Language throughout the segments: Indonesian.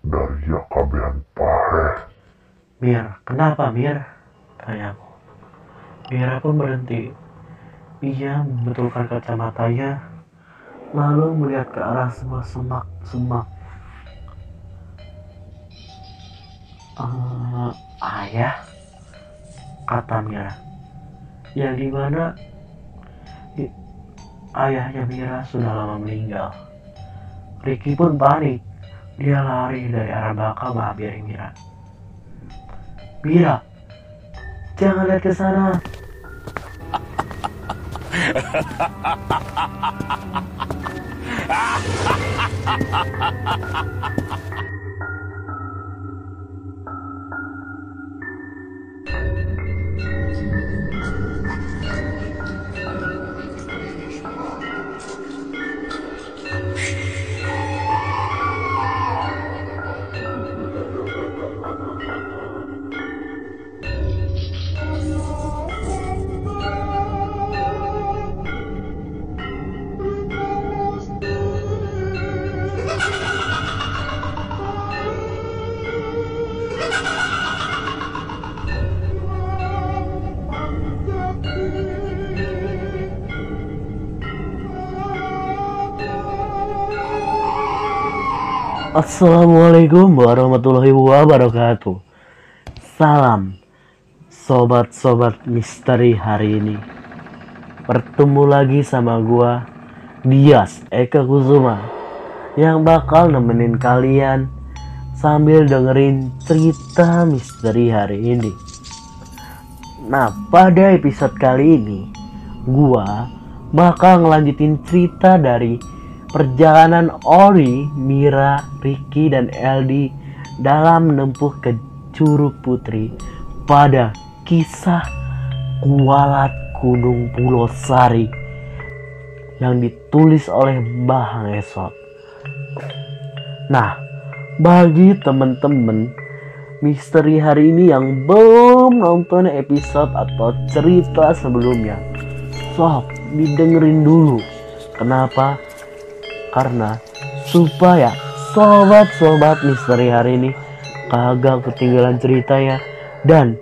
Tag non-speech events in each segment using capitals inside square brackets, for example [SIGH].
dari kabehan pahe. Mir, kenapa Mir? Tanyaku. Mira pun berhenti. Ia membetulkan kacamatanya, lalu melihat ke arah semak semak-semak. Uh, ayah, kata Mira. Yang di mana ayahnya Mira sudah lama meninggal. Ricky pun panik. Dia lari dari arah bakal menghampiri Mira. Mira, jangan lihat ke sana. [LAUGHS] Assalamualaikum warahmatullahi wabarakatuh. Salam sobat-sobat misteri hari ini. Bertemu lagi sama gua Dias Eka Kusuma yang bakal nemenin kalian sambil dengerin cerita misteri hari ini. Nah, pada episode kali ini gua bakal ngelanjutin cerita dari perjalanan Ori, Mira, Ricky, dan Eldi dalam menempuh ke Curug Putri pada kisah Kualat Gunung Pulau Sari yang ditulis oleh Mbah Esot. Nah, bagi temen-temen misteri hari ini yang belum nonton episode atau cerita sebelumnya, sok didengerin dulu. Kenapa? Karena supaya sobat-sobat misteri hari ini kagak ketinggalan ceritanya dan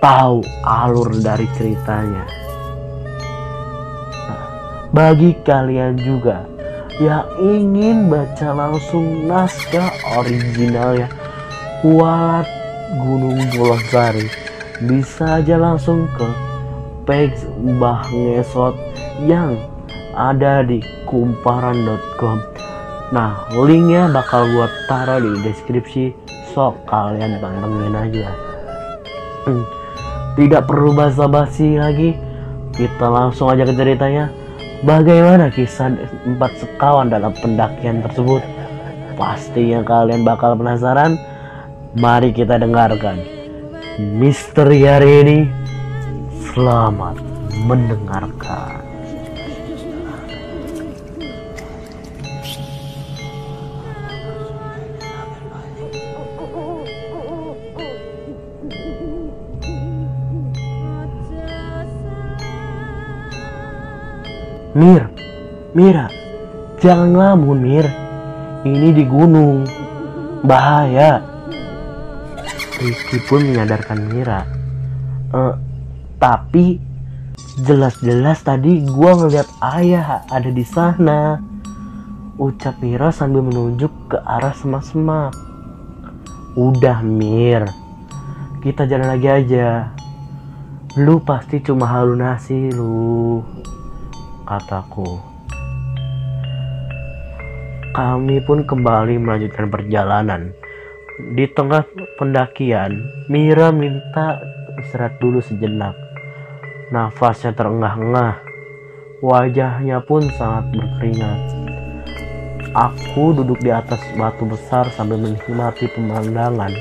tahu alur dari ceritanya. Nah, bagi kalian juga yang ingin baca langsung naskah originalnya Kuat Gunung Pulau Sari bisa aja langsung ke page Mbah Ngesot yang ada di kumparan.com nah linknya bakal gue taruh di deskripsi. Sok kalian pantengin aja. Hmm. tidak perlu basa-basi lagi. Kita langsung aja ke ceritanya. Bagaimana kisah empat sekawan dalam pendakian tersebut? Pastinya kalian bakal penasaran. Mari kita dengarkan misteri hari ini. Selamat mendengarkan Mir, Mira, jangan ngelamun Mir. Ini di gunung, bahaya. Ricky pun menyadarkan Mira. E, tapi jelas-jelas tadi gua ngeliat ayah ada di sana. Ucap Mira sambil menunjuk ke arah semak-semak. Udah Mir, kita jalan lagi aja. Lu pasti cuma halunasi lu kataku. Kami pun kembali melanjutkan perjalanan. Di tengah pendakian, Mira minta istirahat dulu sejenak. Nafasnya terengah-engah, wajahnya pun sangat berkeringat. Aku duduk di atas batu besar sambil menikmati pemandangan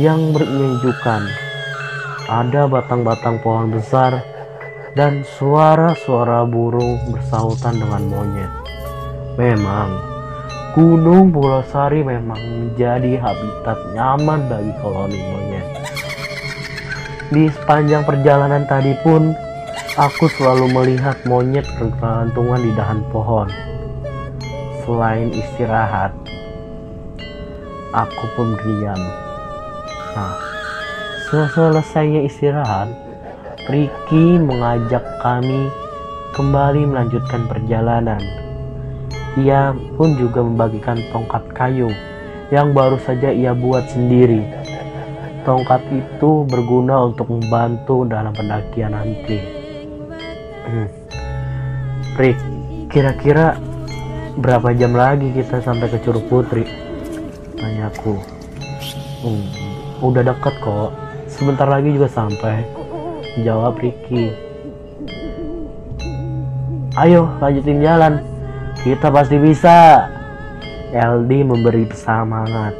yang berinjukan. Ada batang-batang pohon besar dan suara-suara burung bersautan dengan monyet. Memang, Gunung Pulau Sari memang menjadi habitat nyaman bagi koloni monyet. Di sepanjang perjalanan tadi pun, aku selalu melihat monyet berkelantungan di dahan pohon. Selain istirahat, Aku pun diam. Nah, selesainya istirahat, Ricky mengajak kami kembali melanjutkan perjalanan. Ia pun juga membagikan tongkat kayu yang baru saja ia buat sendiri. Tongkat itu berguna untuk membantu dalam pendakian nanti. Hmm. Rick, kira-kira berapa jam lagi kita sampai ke Curug Putri? Tanyaku. Hmm, udah dekat kok. Sebentar lagi juga sampai. Jawab Ricky. Ayo lanjutin jalan. Kita pasti bisa. LD memberi semangat.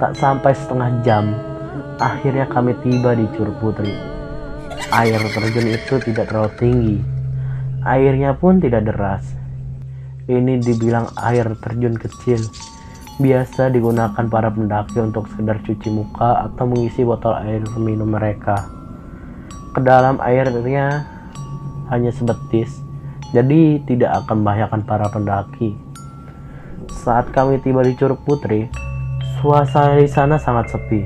Tak sampai setengah jam, akhirnya kami tiba di Curug Putri. Air terjun itu tidak terlalu tinggi. Airnya pun tidak deras. Ini dibilang air terjun kecil. Biasa digunakan para pendaki untuk sekedar cuci muka atau mengisi botol air minum mereka. Ke dalam airnya hanya sebetis, jadi tidak akan membahayakan para pendaki. Saat kami tiba di Curug Putri, suasana di sana sangat sepi.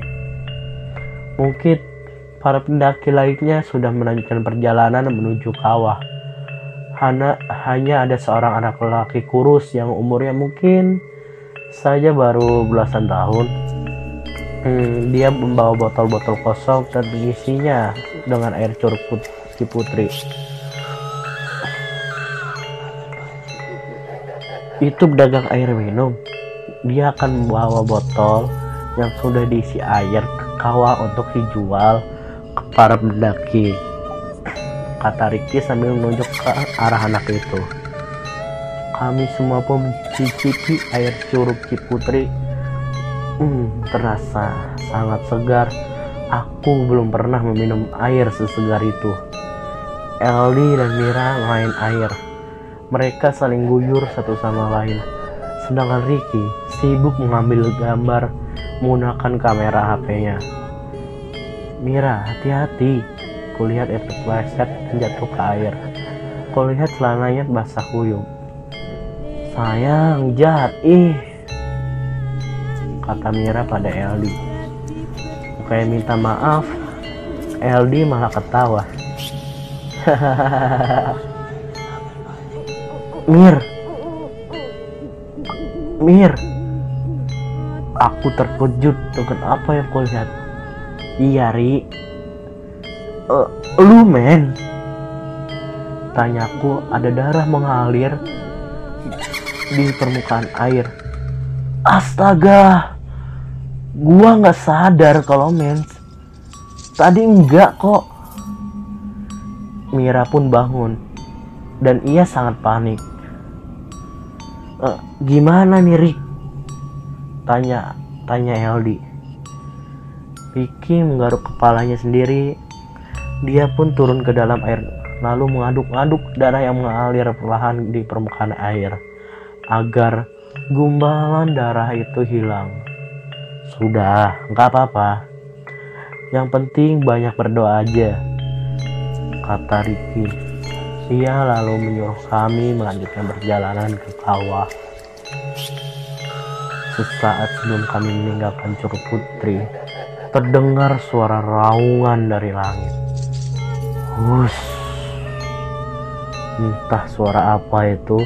Mungkin para pendaki lainnya sudah melanjutkan perjalanan menuju kawah. Hanya, hanya ada seorang anak lelaki kurus yang umurnya mungkin saja baru belasan tahun. Hmm, dia membawa botol-botol kosong dan mengisinya dengan air curug putri. Itu pedagang air minum. Dia akan membawa botol yang sudah diisi air ke kawah untuk dijual ke para pendaki. Kata Ricky sambil menunjuk ke arah anak itu. Kami semua pun mencicipi air curug Ciputri. Hmm, terasa sangat segar. Aku belum pernah meminum air sesegar itu. Eldi dan Mira main air. Mereka saling guyur satu sama lain. Sedangkan Ricky sibuk mengambil gambar menggunakan kamera HP-nya. Mira, hati-hati. Kulihat itu pleset dan jatuh ke air. Kulihat celananya basah kuyup. Sayang, jahat, ih. Kata Mira pada Eldi. Bukannya minta maaf, Eldi malah ketawa. [LAUGHS] Mir, Mir, aku terkejut dengan apa yang kau lihat. Iya, Ri. Uh, lu men? Tanyaku ada darah mengalir di permukaan air. Astaga, gua nggak sadar kalau mens. Tadi enggak kok. Mira pun bangun dan ia sangat panik. E, gimana nih Rick? Tanya tanya Eldi. Ricky menggaruk kepalanya sendiri. Dia pun turun ke dalam air lalu mengaduk-aduk darah yang mengalir perlahan di permukaan air agar gumbalan darah itu hilang. Sudah, nggak apa-apa. Yang penting banyak berdoa aja, kata Ricky. Ia lalu menyuruh kami melanjutkan perjalanan ke kawah. Sesaat sebelum kami meninggalkan Curug Putri, terdengar suara raungan dari langit. Hus. Entah suara apa itu,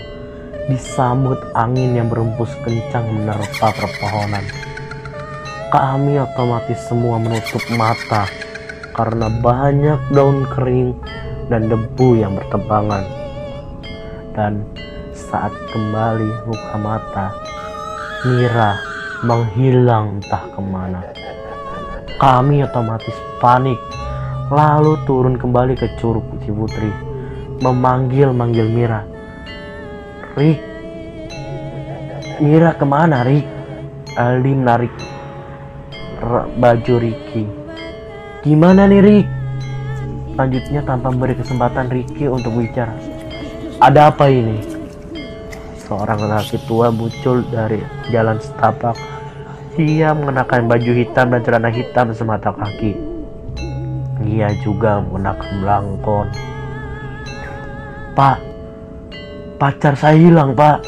disambut angin yang berembus kencang menerpa perpohonan. Kami otomatis semua menutup mata karena banyak daun kering dan debu yang bertebangan. Dan saat kembali buka mata, Mira menghilang entah ke mana. Kami otomatis panik, lalu turun kembali ke Curug Putri, memanggil-manggil Mira Rick Mira ke mana Rick Aldi menarik baju Ricky. Gimana nih Rick lanjutnya tanpa memberi kesempatan Ricky untuk bicara. Ada apa ini? Seorang lelaki tua muncul dari jalan setapak. Ia mengenakan baju hitam dan celana hitam semata kaki. Ia juga menggunakan belangkon pak pacar saya hilang pak.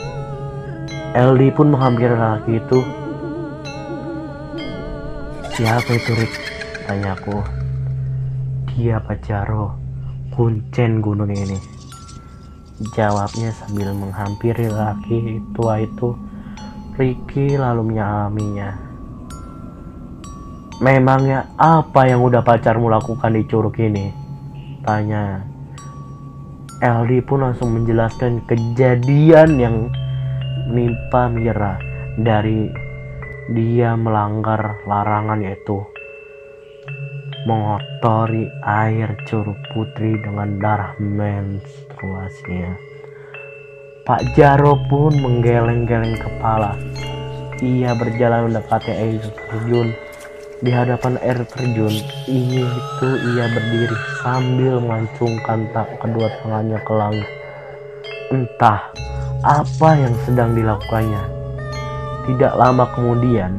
Eldi pun menghampiri lelaki itu Siapa itu Rick? Tanyaku. Dia Pak Jaro, kuncen gunung ini. Jawabnya sambil menghampiri laki tua itu. Ricky lalu menyalaminya. Memangnya apa yang udah pacarmu lakukan di curug ini? Tanya. LD pun langsung menjelaskan kejadian yang menimpa Mira dari dia melanggar larangan yaitu mengotori air curug putri dengan darah menstruasinya. Pak Jaro pun menggeleng-geleng kepala. Ia berjalan mendekati air terjun. Di hadapan air terjun, ini itu ia berdiri sambil mengacungkan tak kedua tangannya ke langit. Entah apa yang sedang dilakukannya. Tidak lama kemudian,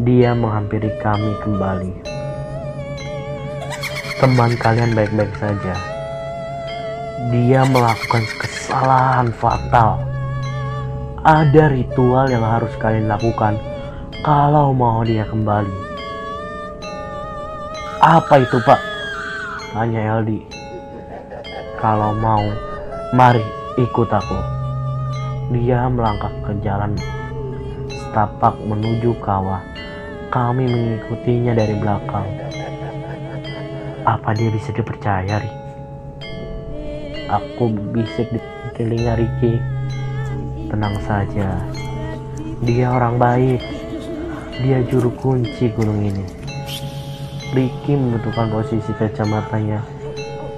dia menghampiri kami kembali. Teman kalian baik-baik saja. Dia melakukan kesalahan fatal. Ada ritual yang harus kalian lakukan kalau mau dia kembali. Apa itu pak? Tanya Eldi. Kalau mau, mari ikut aku. Dia melangkah ke jalan setapak menuju kawah. Kami mengikutinya dari belakang. Apa dia bisa dipercaya, Ri? Aku bisik di telinga Ricky. Tenang saja. Dia orang baik. Dia juru kunci gunung ini. Ricky membutuhkan posisi kacamatanya.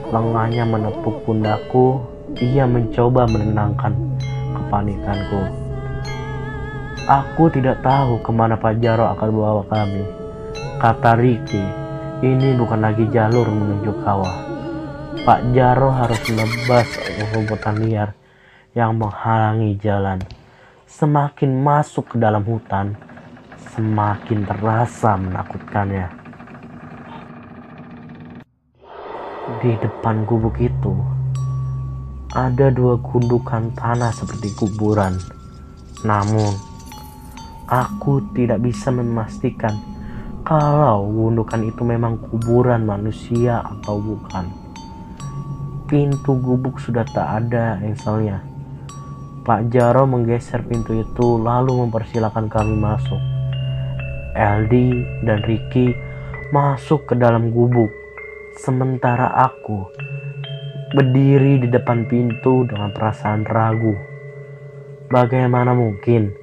Lengannya menepuk pundakku. Ia mencoba menenangkan kepanikanku. Aku tidak tahu ke mana Pak Jaro akan bawa kami. Kata Ricky, ini bukan lagi jalur menuju kawah. Pak Jaro harus menebas rumputan liar yang menghalangi jalan. Semakin masuk ke dalam hutan, semakin terasa menakutkannya. Di depan gubuk itu ada dua gundukan tanah seperti kuburan. Namun, aku tidak bisa memastikan kalau gundukan itu memang kuburan manusia atau bukan. Pintu gubuk sudah tak ada engselnya. Pak Jaro menggeser pintu itu lalu mempersilahkan kami masuk. LD dan Ricky masuk ke dalam gubuk Sementara aku berdiri di depan pintu dengan perasaan ragu. Bagaimana mungkin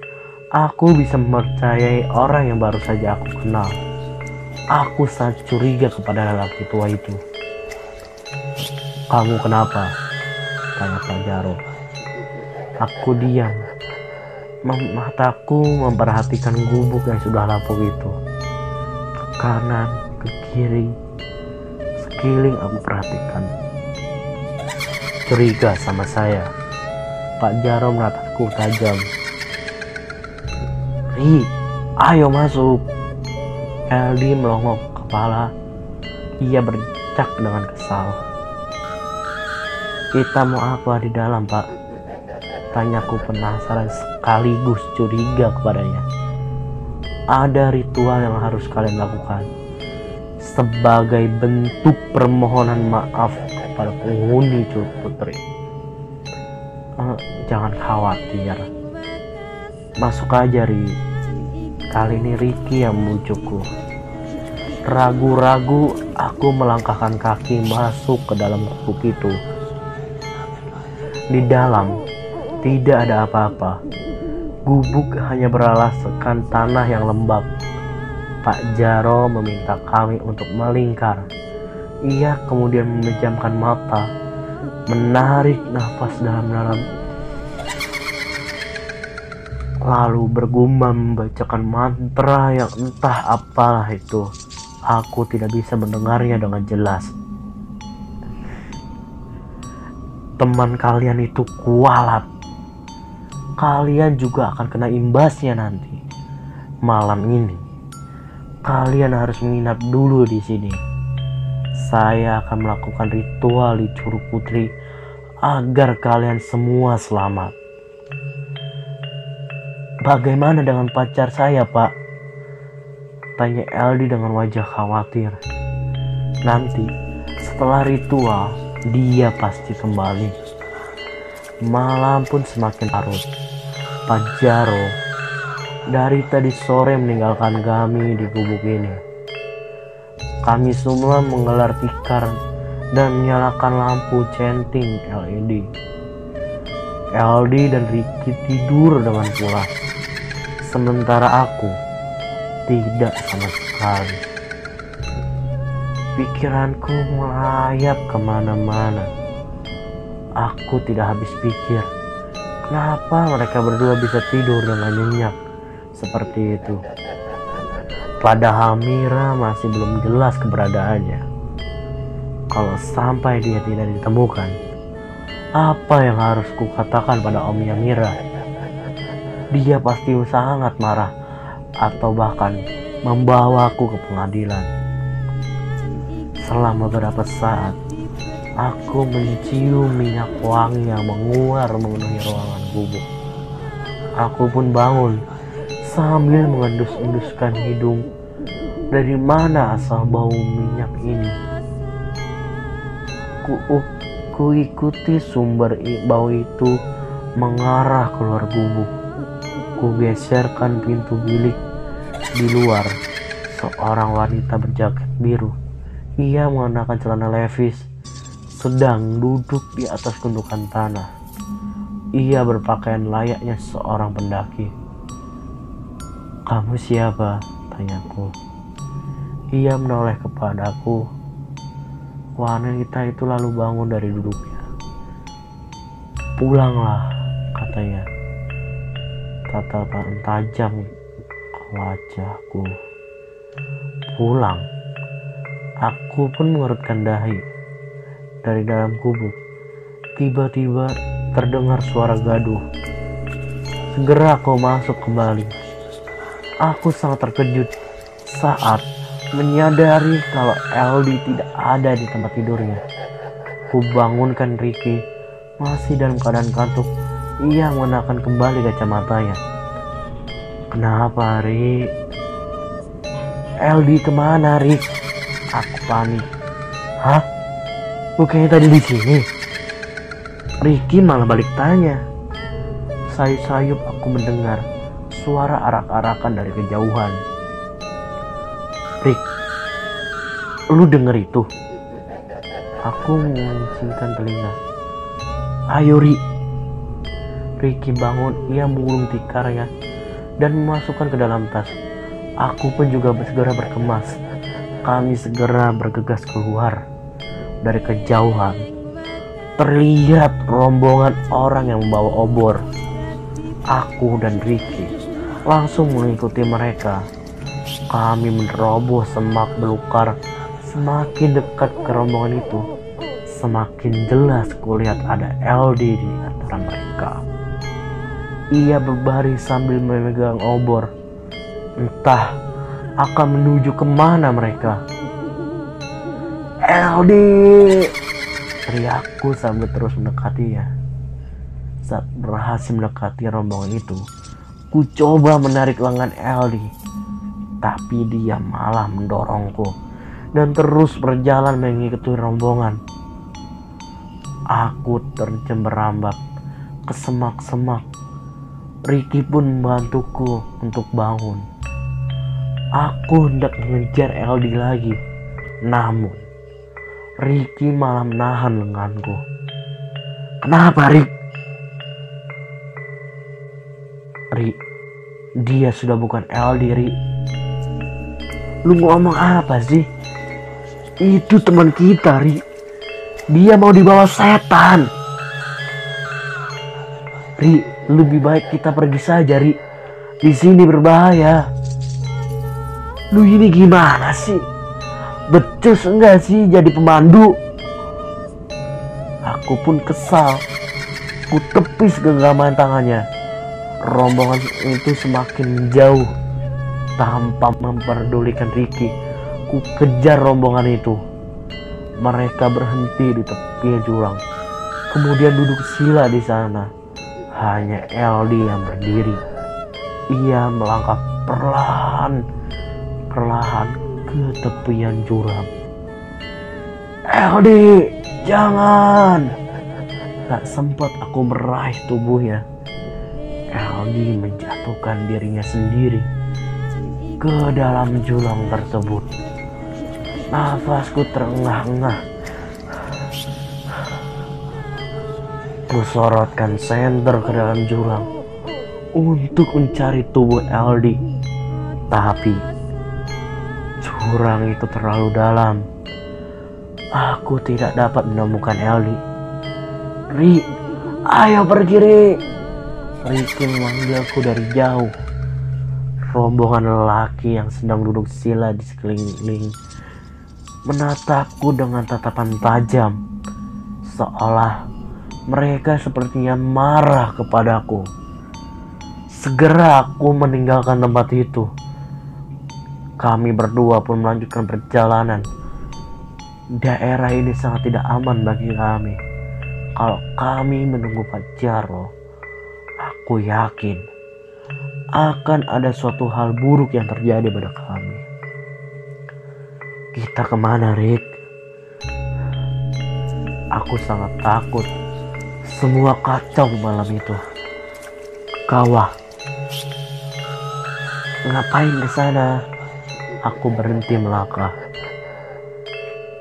aku bisa mempercayai orang yang baru saja aku kenal? Aku sangat curiga kepada lelaki tua itu. Kamu kenapa? Tanya Pak Jaro. Aku diam. Mataku memperhatikan gubuk yang sudah lapuk itu. Ke kanan, ke kiri, Sekeliling aku perhatikan. Curiga sama saya. Pak Jaro menatapku tajam. Ri, ayo masuk. Eldi melongok kepala. Ia bercak dengan kesal. Kita mau apa di dalam, Pak? Tanyaku penasaran sekaligus curiga kepadanya. Ada ritual yang harus kalian lakukan sebagai bentuk permohonan maaf kepada penghuni Curug Putri. Uh, jangan khawatir. Masuk aja, Ri. Kali ini Ricky yang membujukku. Ragu-ragu aku melangkahkan kaki masuk ke dalam gubuk itu. Di dalam tidak ada apa-apa. Gubuk hanya beralaskan tanah yang lembab Pak Jaro meminta kami untuk melingkar. Ia kemudian memejamkan mata, menarik nafas dalam-dalam, lalu bergumam membacakan mantra yang entah apalah itu. Aku tidak bisa mendengarnya dengan jelas. Teman kalian itu kualat. Kalian juga akan kena imbasnya nanti. Malam ini Kalian harus menginap dulu di sini. Saya akan melakukan ritual di Curug Putri agar kalian semua selamat. Bagaimana dengan pacar saya, Pak? Katanya Eldi dengan wajah khawatir. Nanti setelah ritual dia pasti kembali. Malam pun semakin larut. Pajaro dari tadi sore meninggalkan kami di gubuk ini. Kami semua menggelar tikar dan menyalakan lampu centing LED. LD dan Ricky tidur dengan pulas. Sementara aku tidak sama sekali. Pikiranku melayap ke mana-mana. Aku tidak habis pikir. Kenapa mereka berdua bisa tidur dengan nyenyak seperti itu? Padahal Mira masih belum jelas keberadaannya. Kalau sampai dia tidak ditemukan, apa yang harus kukatakan pada omnya Mira? Dia pasti sangat marah atau bahkan membawaku ke pengadilan. Selama beberapa saat, aku mencium minyak wangi yang menguar memenuhi ruangan gubuk. Aku pun bangun sambil mengendus-enduskan hidung. Dari mana asal bau minyak ini? Ku, ku ikuti sumber bau itu mengarah keluar gubuk. Ku geserkan pintu bilik di luar. Seorang wanita berjaket biru. Ia mengenakan celana levis, sedang duduk di atas gundukan tanah. Ia berpakaian layaknya seorang pendaki. Kamu siapa? Tanyaku. Ia menoleh kepadaku. Wanita itu lalu bangun dari duduknya. Pulanglah, katanya. Tatapan tajam ke wajahku. Pulang. Aku pun mengerutkan dahi. Dari dalam kubuk, tiba-tiba terdengar suara gaduh. Segera kau masuk kembali. Aku sangat terkejut saat menyadari kalau Eldi tidak ada di tempat tidurnya. Ku bangunkan Ricky masih dalam keadaan kantuk. Ia mengenakan kembali kacamatanya. Kenapa, Ri? Eldi ke mana, Rik? Aku panik. Hah? Bukannya tadi di sini? Ricky malah balik tanya. Sayup-sayup aku mendengar suara arak-arakan dari kejauhan. Rick, lu denger itu? Aku mengencingkan telinga. Ayo Ri. Ricky bangun, ia mengulung tikarnya dan memasukkan ke dalam tas. Aku pun juga segera berkemas. Kami segera bergegas keluar dari kejauhan. Terlihat rombongan orang yang membawa obor. Aku dan Ricky langsung mengikuti mereka. Kami menerobos semak belukar. Semakin dekat ke rombongan itu, semakin jelas kulihat ada LD di antara mereka. Ia berbaris sambil memegang obor. Entah akan menuju ke mana mereka. LD! Teriakku sambil terus mendekatinya. Saat berhasil mendekati rombongan itu, ku coba menarik lengan LD. Tapi dia malah mendorongku dan terus berjalan mengikuti rombongan. Aku terjemberambak ke semak-semak. Ricky pun membantuku untuk bangun. Aku hendak mengejar LD lagi. Namun, Ricky malah menahan lenganku. Kenapa, Rick? Ri, dia sudah bukan LD, Ri. Lu ngomong apa sih? Itu teman kita, Ri. Dia mau dibawa setan. Ri, lebih baik kita pergi saja, Ri. Di sini berbahaya. Lu ini gimana sih? Becus enggak sih jadi pemandu? Aku pun kesal. Ku tepis genggaman tangannya. Rombongan itu semakin jauh tanpa memperdulikan Ricky. Ku kejar rombongan itu. Mereka berhenti di tepi jurang. Kemudian duduk sila di sana. Hanya LD yang berdiri. Ia melangkah perlahan perlahan ke tepian jurang. Eldi, jangan! Tak sempat aku meraih tubuhnya. Eldi menjatuhkan dirinya sendiri ke dalam jurang tersebut. Nafasku terengah-engah. Kusorotkan senter ke dalam jurang untuk mencari tubuh Eldi. Tapi jurang itu terlalu dalam. Aku tidak dapat menemukan Eldi. Ri, ayo pergi Ri. Ricky memanggilku dari jauh. Rombongan lelaki yang sedang duduk sila di sekeliling menatapku dengan tatapan tajam, seolah mereka sepertinya marah kepadaku. Segera aku meninggalkan tempat itu. Kami berdua pun melanjutkan perjalanan. Daerah ini sangat tidak aman bagi kami. Kalau kami menunggu Pak aku yakin akan ada suatu hal buruk yang terjadi pada kami. Kita ke mana, Rick? Aku sangat takut. Semua kacau malam itu. Kawah. Ngapain ke sana? Aku berhenti melangkah.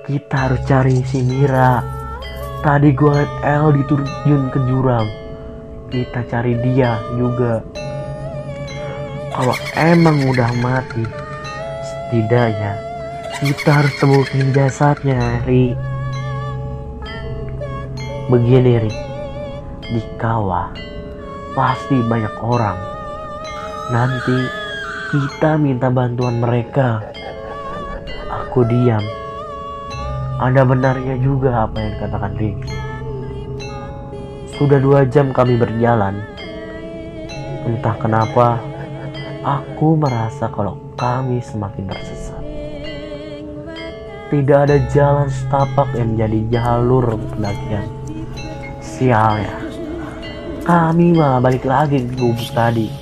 Kita harus cari si Mira. Tadi gue liat El diturun ke jurang. Kita cari dia juga kalau emang udah mati setidaknya kita harus temukan jasadnya Ri begini Ri di kawah pasti banyak orang. Nanti kita minta bantuan mereka. Aku diam. Ada benarnya juga apa yang dikatakan Ricky sudah dua jam kami berjalan. Entah kenapa Aku merasa kalau kami semakin tersesat. Tidak ada jalan setapak yang menjadi jalur pendakian. Sialnya, kami malah balik lagi ke gubuk tadi.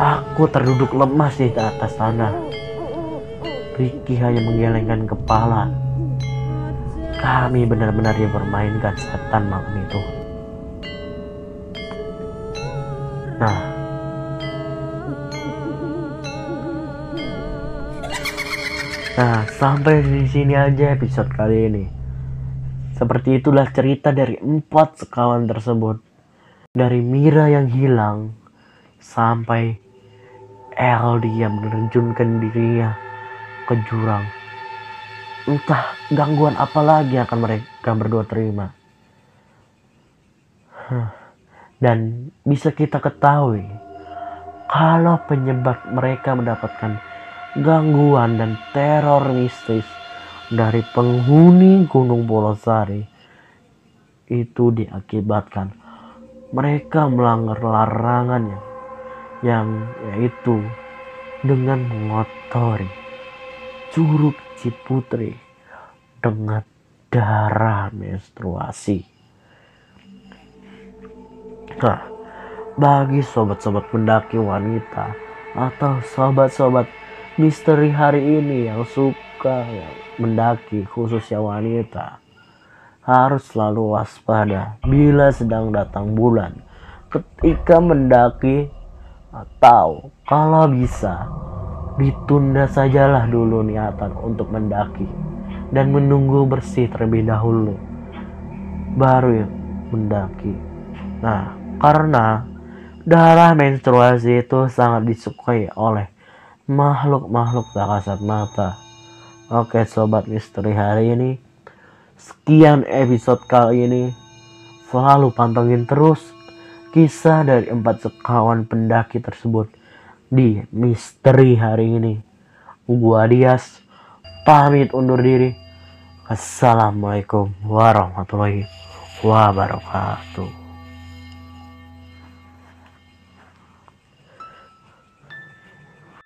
Aku terduduk lemas di atas tanah. Ricky hanya menggelengkan kepala. Kami benar-benar dipermainkan setan malam itu. Nah, Nah, sampai di sini aja episode kali ini. Seperti itulah cerita dari empat sekawan tersebut. Dari Mira yang hilang sampai Eldi yang menerjunkan dirinya ke jurang. Entah gangguan apa lagi akan mereka berdua terima. Dan bisa kita ketahui kalau penyebab mereka mendapatkan gangguan dan teror mistis dari penghuni Gunung Polosari itu diakibatkan mereka melanggar larangannya yang yaitu dengan mengotori Curug Ciputri dengan darah menstruasi. Nah, bagi sobat-sobat pendaki wanita atau sobat-sobat misteri hari ini yang suka mendaki khususnya wanita harus selalu waspada bila sedang datang bulan ketika mendaki atau kalau bisa ditunda sajalah dulu niatan untuk mendaki dan menunggu bersih terlebih dahulu baru ya mendaki nah karena darah menstruasi itu sangat disukai oleh makhluk-makhluk tak kasat mata. Oke sobat misteri hari ini, sekian episode kali ini. Selalu pantengin terus kisah dari empat sekawan pendaki tersebut di misteri hari ini. Gua Dias, pamit undur diri. Assalamualaikum warahmatullahi wabarakatuh.